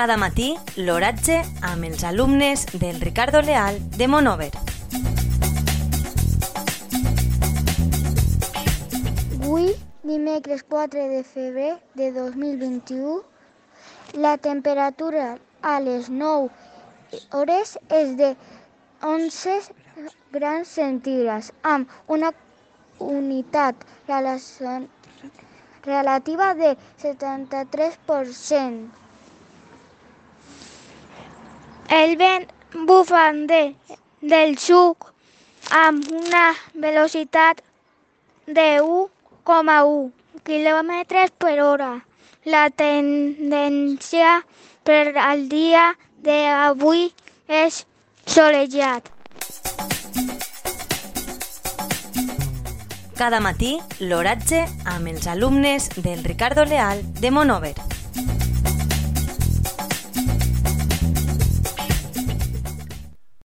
Cada matí, l'oratge amb els alumnes del Ricardo Leal de Monover. Avui, dimecres 4 de febrer de 2021, la temperatura a les 9 hores és de 11 grans centígrads, amb una unitat relativa de 73%. El vent bufa de, del sud amb una velocitat de 1,1 km per hora. La tendència per al dia d'avui és solejat. Cada matí, l'oratge amb els alumnes del Ricardo Leal de Monover.